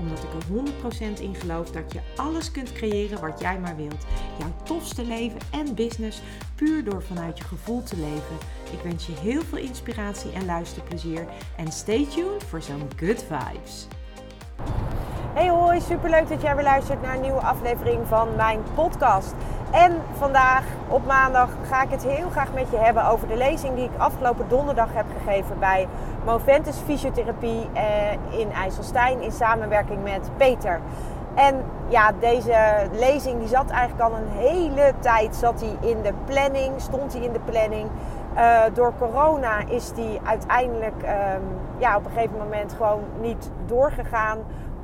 Omdat ik er 100% in geloof dat je alles kunt creëren wat jij maar wilt. Jouw tofste leven en business puur door vanuit je gevoel te leven. Ik wens je heel veel inspiratie en luisterplezier. En stay tuned voor zo'n good vibes. Hey hoi, superleuk dat jij weer luistert naar een nieuwe aflevering van mijn podcast. En vandaag op maandag ga ik het heel graag met je hebben over de lezing die ik afgelopen donderdag heb gegeven bij Moventus Fysiotherapie eh, in IJsselstein in samenwerking met Peter. En ja, deze lezing die zat eigenlijk al een hele tijd zat hij in de planning, stond hij in de planning. Uh, door corona is die uiteindelijk um, ja, op een gegeven moment gewoon niet doorgegaan.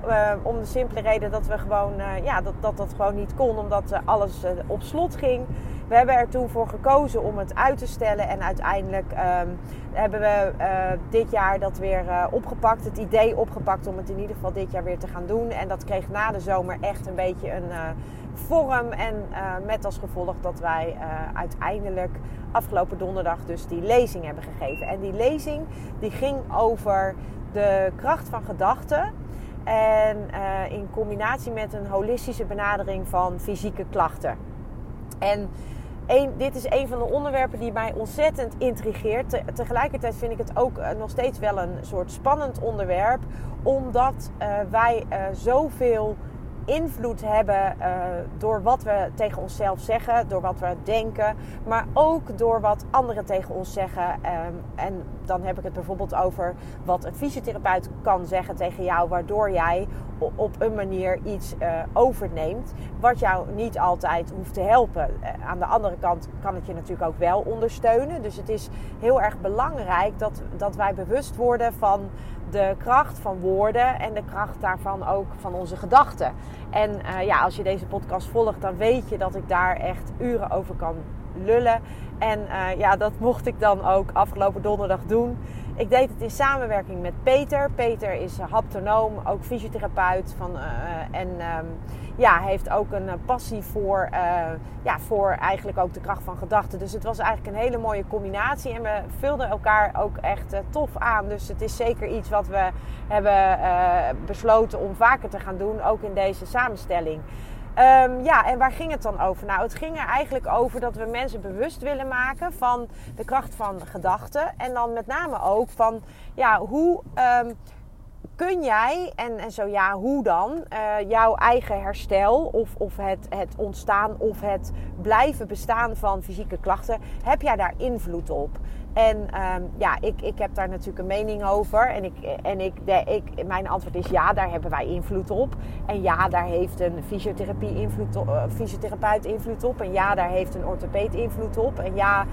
Uh, om de simpele reden dat we gewoon, uh, ja, dat, dat dat gewoon niet kon, omdat alles op slot ging. We hebben er toen voor gekozen om het uit te stellen. En uiteindelijk um, hebben we dit jaar dat weer opgepakt. Het idee opgepakt om het in ieder geval dit jaar weer te gaan doen. En dat kreeg na de zomer echt een beetje een vorm. En met als gevolg dat wij uiteindelijk afgelopen donderdag dus die lezing hebben gegeven. En die lezing die ging over de kracht van gedachten. En in combinatie met een holistische benadering van fysieke klachten. En dit is een van de onderwerpen die mij ontzettend intrigeert. Te, tegelijkertijd vind ik het ook uh, nog steeds wel een soort spannend onderwerp. Omdat uh, wij zoveel invloed hebben uh, door wat we tegen onszelf zeggen, door wat we denken, maar ook door wat anderen tegen ons zeggen. Um, en dan heb ik het bijvoorbeeld over wat een fysiotherapeut kan zeggen tegen jou, waardoor jij op een manier iets uh, overneemt, wat jou niet altijd hoeft te helpen. Uh, aan de andere kant kan het je natuurlijk ook wel ondersteunen. Dus het is heel erg belangrijk dat, dat wij bewust worden van de kracht van woorden en de kracht daarvan ook van onze gedachten. En uh, ja, als je deze podcast volgt, dan weet je dat ik daar echt uren over kan En uh, ja, dat mocht ik dan ook afgelopen donderdag doen. Ik deed het in samenwerking met Peter. Peter is haptonoom, ook fysiotherapeut. Van, uh, en um, ja, heeft ook een passie voor, ja, voor eigenlijk ook de kracht van gedachten. Dus het was eigenlijk een hele mooie combinatie. En we vulden elkaar ook echt tof aan. Dus het is zeker iets wat we hebben besloten om vaker te gaan doen. Ook in deze samenstelling. Um, ja, en waar ging het dan over? Nou, het ging er eigenlijk over dat we mensen bewust willen maken van de kracht van gedachten. En dan met name ook van, ja, hoe um, kun jij, en, en zo ja, hoe dan, uh, jouw eigen herstel of, of het, het ontstaan of het blijven bestaan van fysieke klachten, heb jij daar invloed op? En um, ja, ik, ik heb daar natuurlijk een mening over. En, ik, en ik, ik, mijn antwoord is ja, daar hebben wij invloed op. En ja, daar heeft een fysiotherapie invloed op, uh, fysiotherapeut invloed op. En ja, daar heeft een orthopeed invloed op. En ja,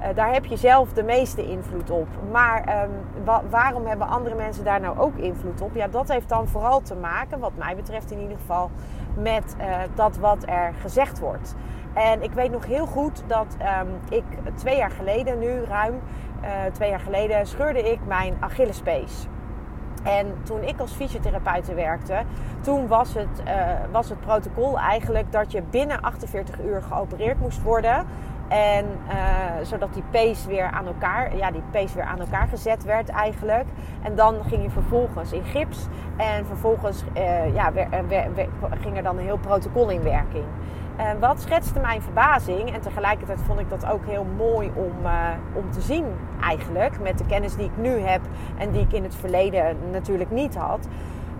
uh, daar heb je zelf de meeste invloed op. Maar wa waarom hebben andere mensen daar nou ook invloed op? Ja, dat heeft dan vooral te maken, wat mij betreft in ieder geval, met uh, dat wat er gezegd wordt. En ik weet nog heel goed dat um, ik twee jaar geleden, nu ruim uh, twee jaar geleden, scheurde ik mijn Achillespees. En toen ik als fysiotherapeute werkte, toen was het, uh, was het protocol eigenlijk dat je binnen 48 uur geopereerd moest worden. En uh, zodat die pees weer aan elkaar, ja, die pees weer aan elkaar gezet werd eigenlijk. En dan ging je vervolgens in gips. En vervolgens ja, ging er dan een heel protocol in werking. Uh, wat schetste mijn verbazing en tegelijkertijd vond ik dat ook heel mooi om, uh, om te zien eigenlijk. Met de kennis die ik nu heb en die ik in het verleden natuurlijk niet had.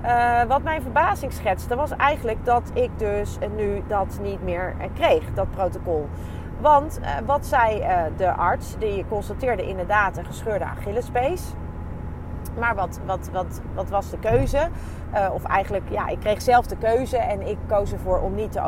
Uh, wat mijn verbazing schetste was eigenlijk dat ik dus nu dat niet meer kreeg, dat protocol. Want wat zei de arts? Die constateerde inderdaad een gescheurde Achillespees. Maar wat, wat, wat, wat was de keuze? Uh, of eigenlijk, ja, ik kreeg zelf de keuze en ik koos ervoor om niet te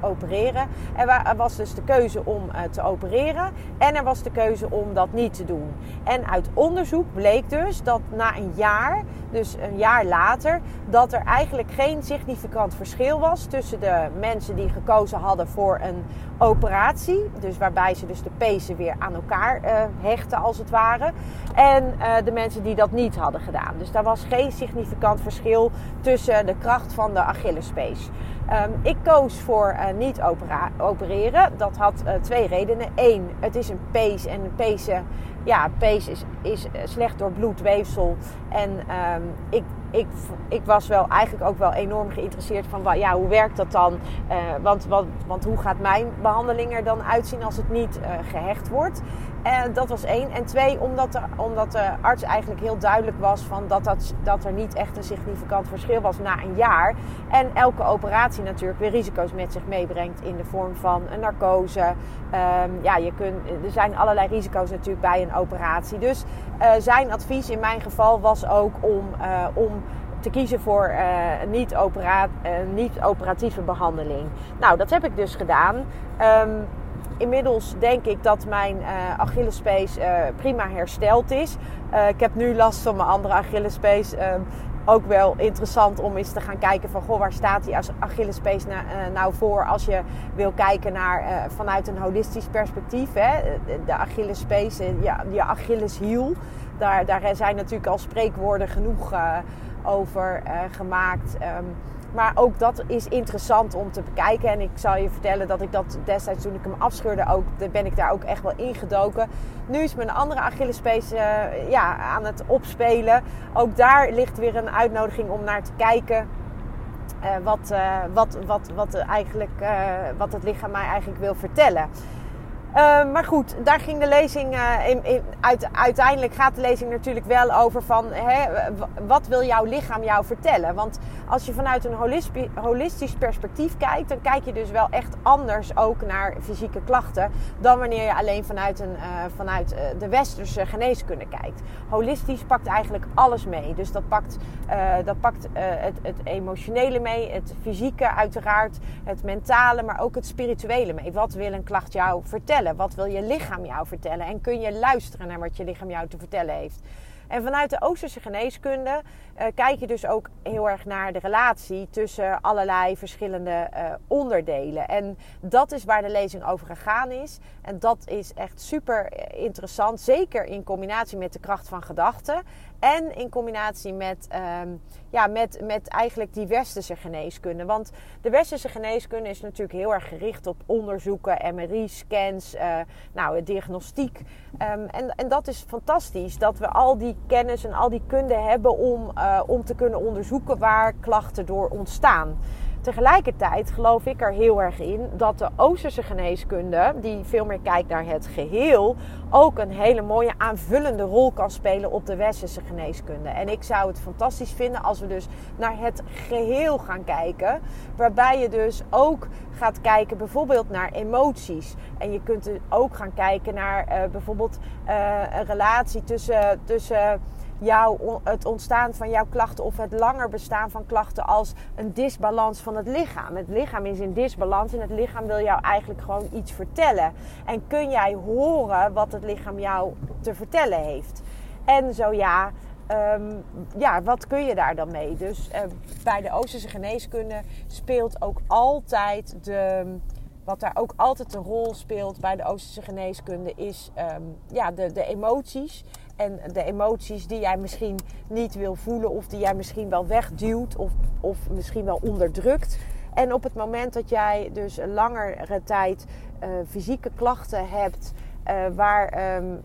opereren. Er was dus de keuze om uh, te opereren en er was de keuze om dat niet te doen. En uit onderzoek bleek dus dat na een jaar, dus een jaar later, dat er eigenlijk geen significant verschil was tussen de mensen die gekozen hadden voor een operatie. Dus waarbij ze dus de pezen weer aan elkaar uh, hechten als het ware. En de mensen die dat niet hadden gedaan. Dus daar was geen significant verschil tussen de kracht van de Achillespees. Um, ik koos voor uh, niet opereren. Dat had twee redenen. Eén, het is een pees en een pezen ja, pees is, is slecht door bloedweefsel. En um, ik ik, ik was wel eigenlijk ook wel enorm geïnteresseerd van ja, hoe werkt dat dan? Uh, want, want, want hoe gaat mijn behandeling er dan uitzien als het niet gehecht wordt? En dat was één. En twee, omdat de, omdat de arts eigenlijk heel duidelijk was van dat, dat, er niet echt een significant verschil was na een jaar. En elke operatie natuurlijk weer risico's met zich meebrengt in de vorm van een narcose. Um, ja, je kunt, er zijn allerlei risico's natuurlijk bij een operatie. Dus uh, zijn advies in mijn geval was ook om, uh, om te kiezen voor uh, niet-opera niet-operatieve behandeling. Nou, dat heb ik dus gedaan. Um, inmiddels denk ik dat mijn uh, Achillespees uh, prima hersteld is. Uh, ik heb nu last van mijn andere Achillespees. Ehm, ook wel interessant om eens te gaan kijken van goh, waar staat die Achillespees nou voor als je wil kijken naar vanuit een holistisch perspectief. Hè? De Achillespees, ja, je Achilleshiel. Daar, daar zijn natuurlijk al spreekwoorden genoeg over gemaakt. Um, maar ook dat is interessant om te bekijken. En ik zal je vertellen dat ik dat destijds toen ik hem afscheurde, ook, ben ik daar ook echt wel ingedoken. Nu is mijn andere Achillespees uh, ja, aan het opspelen. Ook daar ligt weer een uitnodiging om naar te kijken. Uh, wat, uh, wat, wat, wat, eigenlijk, wat het lichaam mij eigenlijk wil vertellen. Maar goed, daar ging de lezing. In, in, uit, uiteindelijk gaat de lezing natuurlijk wel over van hè, wat wil jouw lichaam jou vertellen? Want als je vanuit een holistisch perspectief kijkt, dan kijk je dus wel echt anders ook naar fysieke klachten dan wanneer je alleen vanuit, een, uh, vanuit de westerse geneeskunde kijkt. Holistisch pakt eigenlijk alles mee. Dus dat pakt, dat pakt het, het emotionele mee, het fysieke uiteraard, het mentale, maar ook het spirituele mee. Wat wil een klacht jou vertellen? Wat wil je lichaam jou vertellen? En kun je luisteren naar wat je lichaam jou te vertellen heeft? En vanuit de Oosterse geneeskunde uh, kijk je dus ook heel erg naar de relatie tussen allerlei verschillende uh, onderdelen. En dat is waar de lezing over gegaan is. En dat is echt super interessant, zeker in combinatie met de kracht van gedachten. En in combinatie met, um, ja, met, met eigenlijk die westerse geneeskunde. Want de westerse geneeskunde is natuurlijk heel erg gericht op onderzoeken, MRI-scans, uh, nou, diagnostiek. Um, en, en dat is fantastisch dat we al die kennis en al die kunde hebben om, uh, om te kunnen onderzoeken waar klachten door ontstaan. Tegelijkertijd geloof ik er heel erg in dat de Oosterse geneeskunde, die veel meer kijkt naar het geheel, ook een hele mooie aanvullende rol kan spelen op de Westerse geneeskunde. En ik zou het fantastisch vinden als we dus naar het geheel gaan kijken, waarbij je dus ook gaat kijken bijvoorbeeld naar emoties. En je kunt ook gaan kijken naar uh, bijvoorbeeld uh, een relatie tussen. tussen jouw, het ontstaan van jouw klachten of het langer bestaan van klachten als een disbalans van het lichaam. Het lichaam is in disbalans en het lichaam wil jou eigenlijk gewoon iets vertellen. En kun jij horen wat het lichaam jou te vertellen heeft? En zo ja, um, ja, wat kun je daar dan mee? Dus uh, bij de Oosterse geneeskunde speelt ook altijd de. Wat daar ook altijd een rol speelt bij de Oosterse geneeskunde is um, ja, de, de emoties en de emoties die jij misschien niet wil voelen of die jij misschien wel wegduwt of, of misschien wel onderdrukt. En op het moment dat jij dus een langere tijd uh, fysieke klachten hebt, uh, waar um,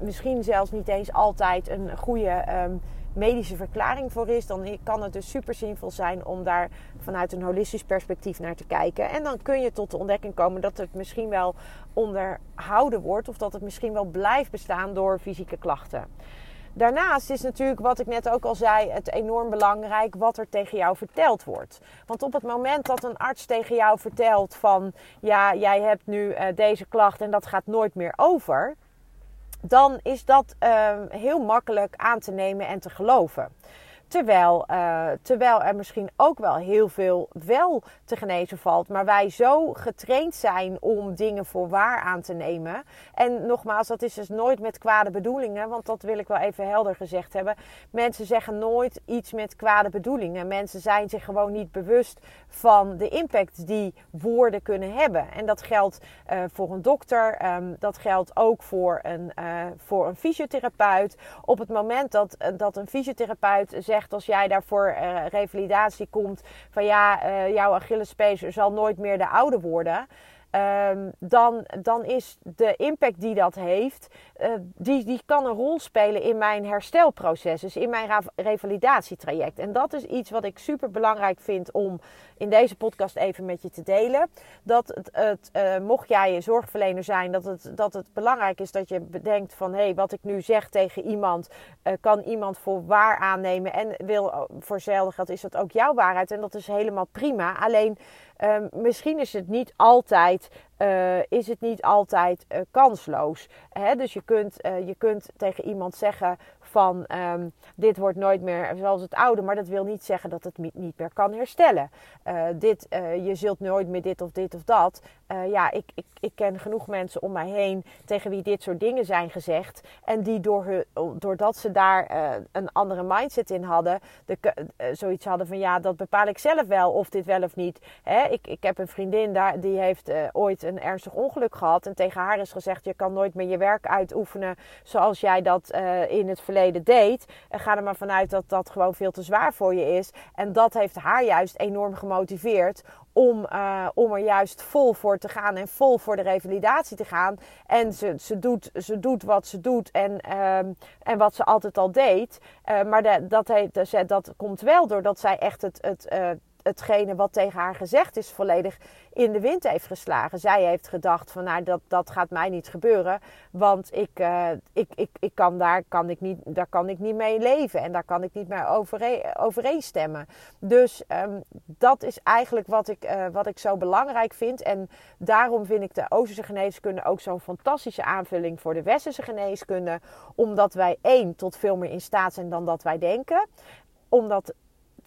misschien zelfs niet eens altijd een goede um, medische verklaring voor is, dan kan het dus super zinvol zijn om daar vanuit een holistisch perspectief naar te kijken. En dan kun je tot de ontdekking komen dat het misschien wel onderhouden wordt of dat het misschien wel blijft bestaan door fysieke klachten. Daarnaast is natuurlijk, wat ik net ook al zei, het enorm belangrijk wat er tegen jou verteld wordt. Want op het moment dat een arts tegen jou vertelt van ja, jij hebt nu uh, deze klacht en dat gaat nooit meer over, dan is dat uh, heel makkelijk aan te nemen en te geloven. Terwijl, uh, terwijl er misschien ook wel heel veel wel te genezen valt. Maar wij zo getraind zijn om dingen voor waar aan te nemen. En nogmaals, dat is dus nooit met kwade bedoelingen. Want dat wil ik wel even helder gezegd hebben. Mensen zeggen nooit iets met kwade bedoelingen. Mensen zijn zich gewoon niet bewust van de impact die woorden kunnen hebben. En dat geldt uh, voor een dokter. Um, dat geldt ook voor een, uh, voor een fysiotherapeut. Op het moment dat, dat een fysiotherapeut zegt als jij daarvoor uh, revalidatie komt van ja, uh, jouw Achillespees zal nooit meer de oude worden. Um, dan, dan is de impact die dat heeft, uh, die, die kan een rol spelen in mijn herstelproces, dus in mijn revalidatietraject. En dat is iets wat ik super belangrijk vind om in deze podcast even met je te delen. Dat het, het uh, mocht jij een zorgverlener zijn, dat het, dat het belangrijk is dat je bedenkt van hé, hey, wat ik nu zeg tegen iemand, uh, kan iemand voor waar aannemen en wil voor hetzelfde geld is dat ook jouw waarheid. En dat is helemaal prima. Alleen Um, misschien is het niet altijd, uh, is het niet altijd uh, kansloos. Hè? Dus je kunt, uh, je kunt tegen iemand zeggen van um, dit wordt nooit meer zoals het oude, maar dat wil niet zeggen dat het niet meer kan herstellen. dit, je zult nooit meer dit of dit of dat. Ja, ik, ik, ik ken genoeg mensen om mij heen tegen wie dit soort dingen zijn gezegd. En die door hun, doordat ze daar een andere mindset in hadden, de, zoiets hadden van ja, dat bepaal ik zelf wel of dit wel of niet. Hè? Ik, ik heb een vriendin daar, die heeft ooit een ernstig ongeluk gehad. En tegen haar is gezegd: je kan nooit meer je werk uitoefenen zoals jij dat in het verleden deed. En ga er maar vanuit dat dat gewoon veel te zwaar voor je is. En dat heeft haar juist enorm gemotiveerd om, om er juist vol voor te gaan en vol voor de revalidatie te gaan. En ze, ze, doet, ze doet wat ze doet en, uh, en wat ze altijd al deed. Uh, maar de, dat, heet, dat komt wel doordat zij echt het, het, hetgene wat tegen haar gezegd is volledig in de wind heeft geslagen. Zij heeft gedacht van nou dat, dat gaat mij niet gebeuren. Want ik, uh, ik, ik, ik kan daar, kan ik niet, daar kan ik niet mee leven. En daar kan ik niet mee overeen, overeenstemmen. Dus um, dat is eigenlijk wat ik, uh, wat ik zo belangrijk vind. En daarom vind ik de Oosterse geneeskunde ook zo'n fantastische aanvulling voor de Westerse geneeskunde. Omdat wij één tot veel meer in staat zijn dan dat wij denken omdat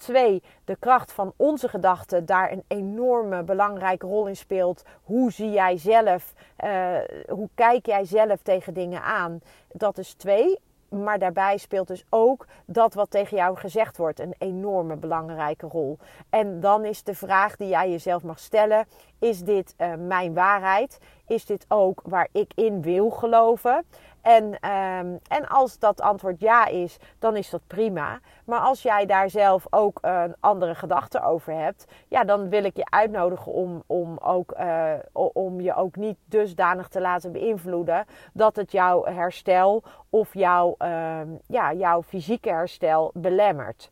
Twee, de kracht van onze gedachten daar een enorme belangrijke rol in speelt. Hoe zie jij zelf, uh, hoe kijk jij zelf tegen dingen aan? Dat is twee. Maar daarbij speelt dus ook dat wat tegen jou gezegd wordt een enorme belangrijke rol. En dan is de vraag die jij jezelf mag stellen: is dit uh, mijn waarheid? Is dit ook waar ik in wil geloven? En, um, en als dat antwoord ja is, dan is dat prima. Maar als jij daar zelf ook een andere gedachte over hebt, ja, dan wil ik je uitnodigen om, om, ook, uh, om je ook niet dusdanig te laten beïnvloeden dat het jouw herstel of jouw, uh, ja, jouw fysieke herstel belemmert.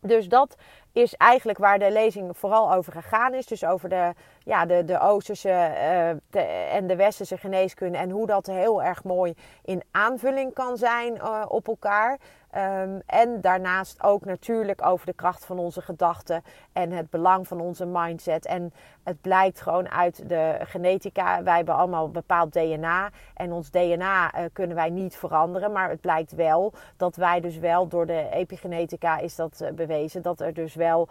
Dus dat is eigenlijk waar de lezing vooral over gegaan is. Dus over de, ja, de, de Oosterse de, en de Westerse geneeskunde. En hoe dat heel erg mooi in aanvulling kan zijn uh, op elkaar. Um, en daarnaast ook natuurlijk over de kracht van onze gedachten en het belang van onze mindset. En het blijkt gewoon uit de genetica. Wij hebben allemaal bepaald DNA. En ons DNA uh, kunnen wij niet veranderen. Maar het blijkt wel dat wij dus wel, door de epigenetica is dat bewezen, dat, er dus wel,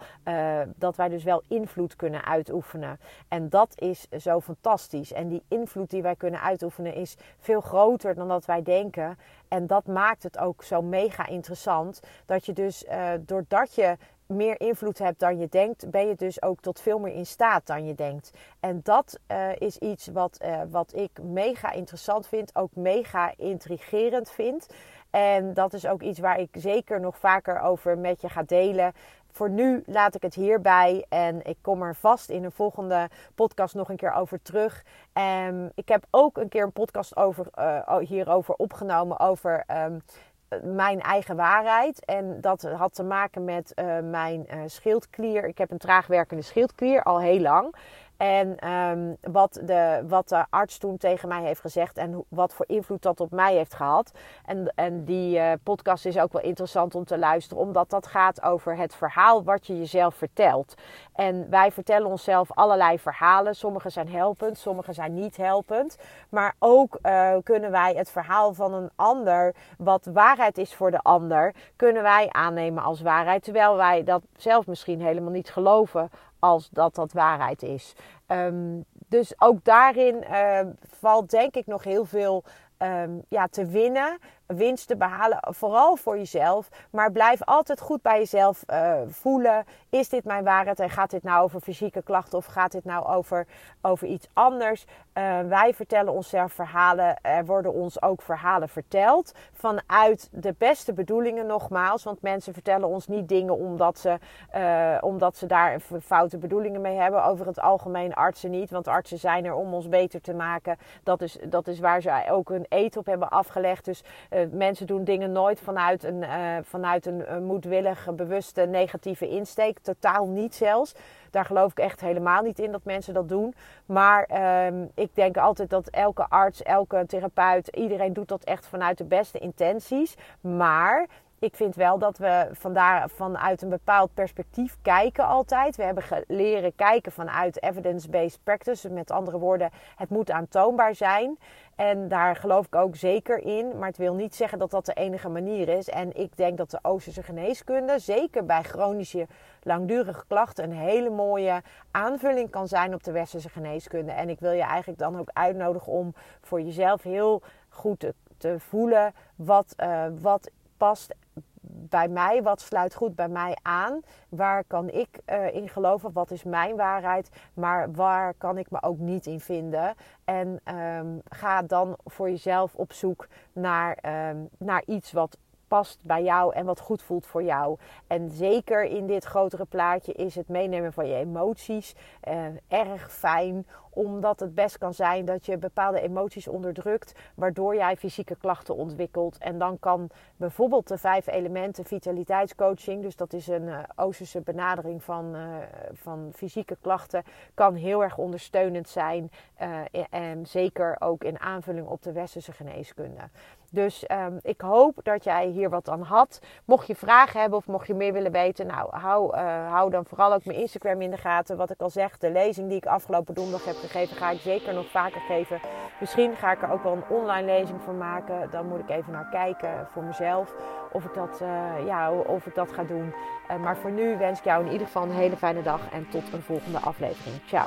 dat wij dus wel invloed kunnen uitoefenen. En dat is zo fantastisch. En die invloed die wij kunnen uitoefenen is veel groter dan dat wij denken. En dat maakt het ook zo mega interessant. Dat je dus, uh, doordat je meer invloed hebt dan je denkt, ben je dus ook tot veel meer in staat dan je denkt. En dat uh, is iets wat, uh, wat ik mega interessant vind, ook mega intrigerend vind. En dat is ook iets waar ik zeker nog vaker over met je ga delen voor nu laat ik het hierbij en ik kom er vast in een volgende podcast nog een keer over terug. Um, ik heb ook een keer een podcast over, uh, hierover opgenomen over um, mijn eigen waarheid. En dat had te maken met uh, mijn uh, schildklier. Ik heb een traagwerkende schildklier al heel lang. En ehm, wat, de, wat de arts toen tegen mij heeft gezegd en wat voor invloed dat op mij heeft gehad. En, en die uh, podcast is ook wel interessant om te luisteren, omdat dat gaat over het verhaal wat je jezelf vertelt. En wij vertellen onszelf allerlei verhalen. Sommige zijn helpend, sommige zijn niet helpend. Maar ook uh, kunnen wij het verhaal van een ander, wat waarheid is voor de ander, kunnen wij aannemen als waarheid. Terwijl wij dat zelf misschien helemaal niet geloven als dat dat waarheid is. Um, dus ook daarin uh, valt denk ik nog heel veel um, ja, te winnen winst te behalen, vooral voor jezelf. Maar blijf altijd goed bij jezelf uh, voelen. Is dit mijn waarheid en gaat dit nou over fysieke klachten of gaat dit nou over, over iets anders? Uh, wij vertellen onszelf verhalen. Er worden ons ook verhalen verteld. Vanuit de beste bedoelingen nogmaals. Want mensen vertellen ons niet dingen omdat ze, uh, omdat ze daar foute bedoelingen mee hebben. Over het algemeen artsen niet. Want artsen zijn er om ons beter te maken. Dat is, dat is waar ze ook hun eet op hebben afgelegd. Dus mensen doen dingen nooit vanuit een, uh, vanuit een, moedwillige, bewuste, negatieve insteek. Totaal niet zelfs. Daar geloof ik echt helemaal niet in dat mensen dat doen. Maar uh, ik denk altijd dat elke arts, elke therapeut, iedereen doet dat echt vanuit de beste intenties. Maar ik vind wel dat we vandaar, vanuit een bepaald perspectief kijken altijd. We hebben leren kijken vanuit evidence-based practice. Met andere woorden, het moet aantoonbaar zijn. En daar geloof ik ook zeker in. Maar het wil niet zeggen dat dat de enige manier is. En ik denk dat de Oosterse geneeskunde, zeker bij chronische langdurige klachten, een hele mooie aanvulling kan zijn op de Westerse geneeskunde. En ik wil je eigenlijk dan ook uitnodigen om voor jezelf heel goed te, voelen wat, uh, wat past bij mij, wat sluit goed bij mij aan? Waar kan ik uh, in geloven? Wat is mijn waarheid? Maar waar kan ik me ook niet in vinden? En um, ga dan voor jezelf op zoek naar, um, naar iets wat past bij jou en wat goed voelt voor jou. En zeker in dit grotere plaatje is het meenemen van je emoties uh, erg fijn omdat het best kan zijn dat je bepaalde emoties onderdrukt, waardoor jij fysieke klachten ontwikkelt. En dan kan bijvoorbeeld de vijf elementen vitaliteitscoaching, dus dat is een uh, Oosterse benadering van, uh, van fysieke klachten, kan heel erg ondersteunend zijn. Uh, en zeker ook in aanvulling op de westerse geneeskunde. Dus um, ik hoop dat jij hier wat aan had. Mocht je vragen hebben of mocht je meer willen weten, nou hou, hou dan vooral ook mijn Instagram in de gaten. Wat ik al zeg, de lezing die ik afgelopen donderdag heb gegeven, ga ik zeker nog vaker geven. Misschien ga ik er ook wel een online lezing van maken. Dan moet ik even naar kijken voor mezelf of ik dat, uh, ja, of ik dat ga doen. Uh, maar voor nu wens ik jou in ieder geval een hele fijne dag en tot een volgende aflevering. Ciao.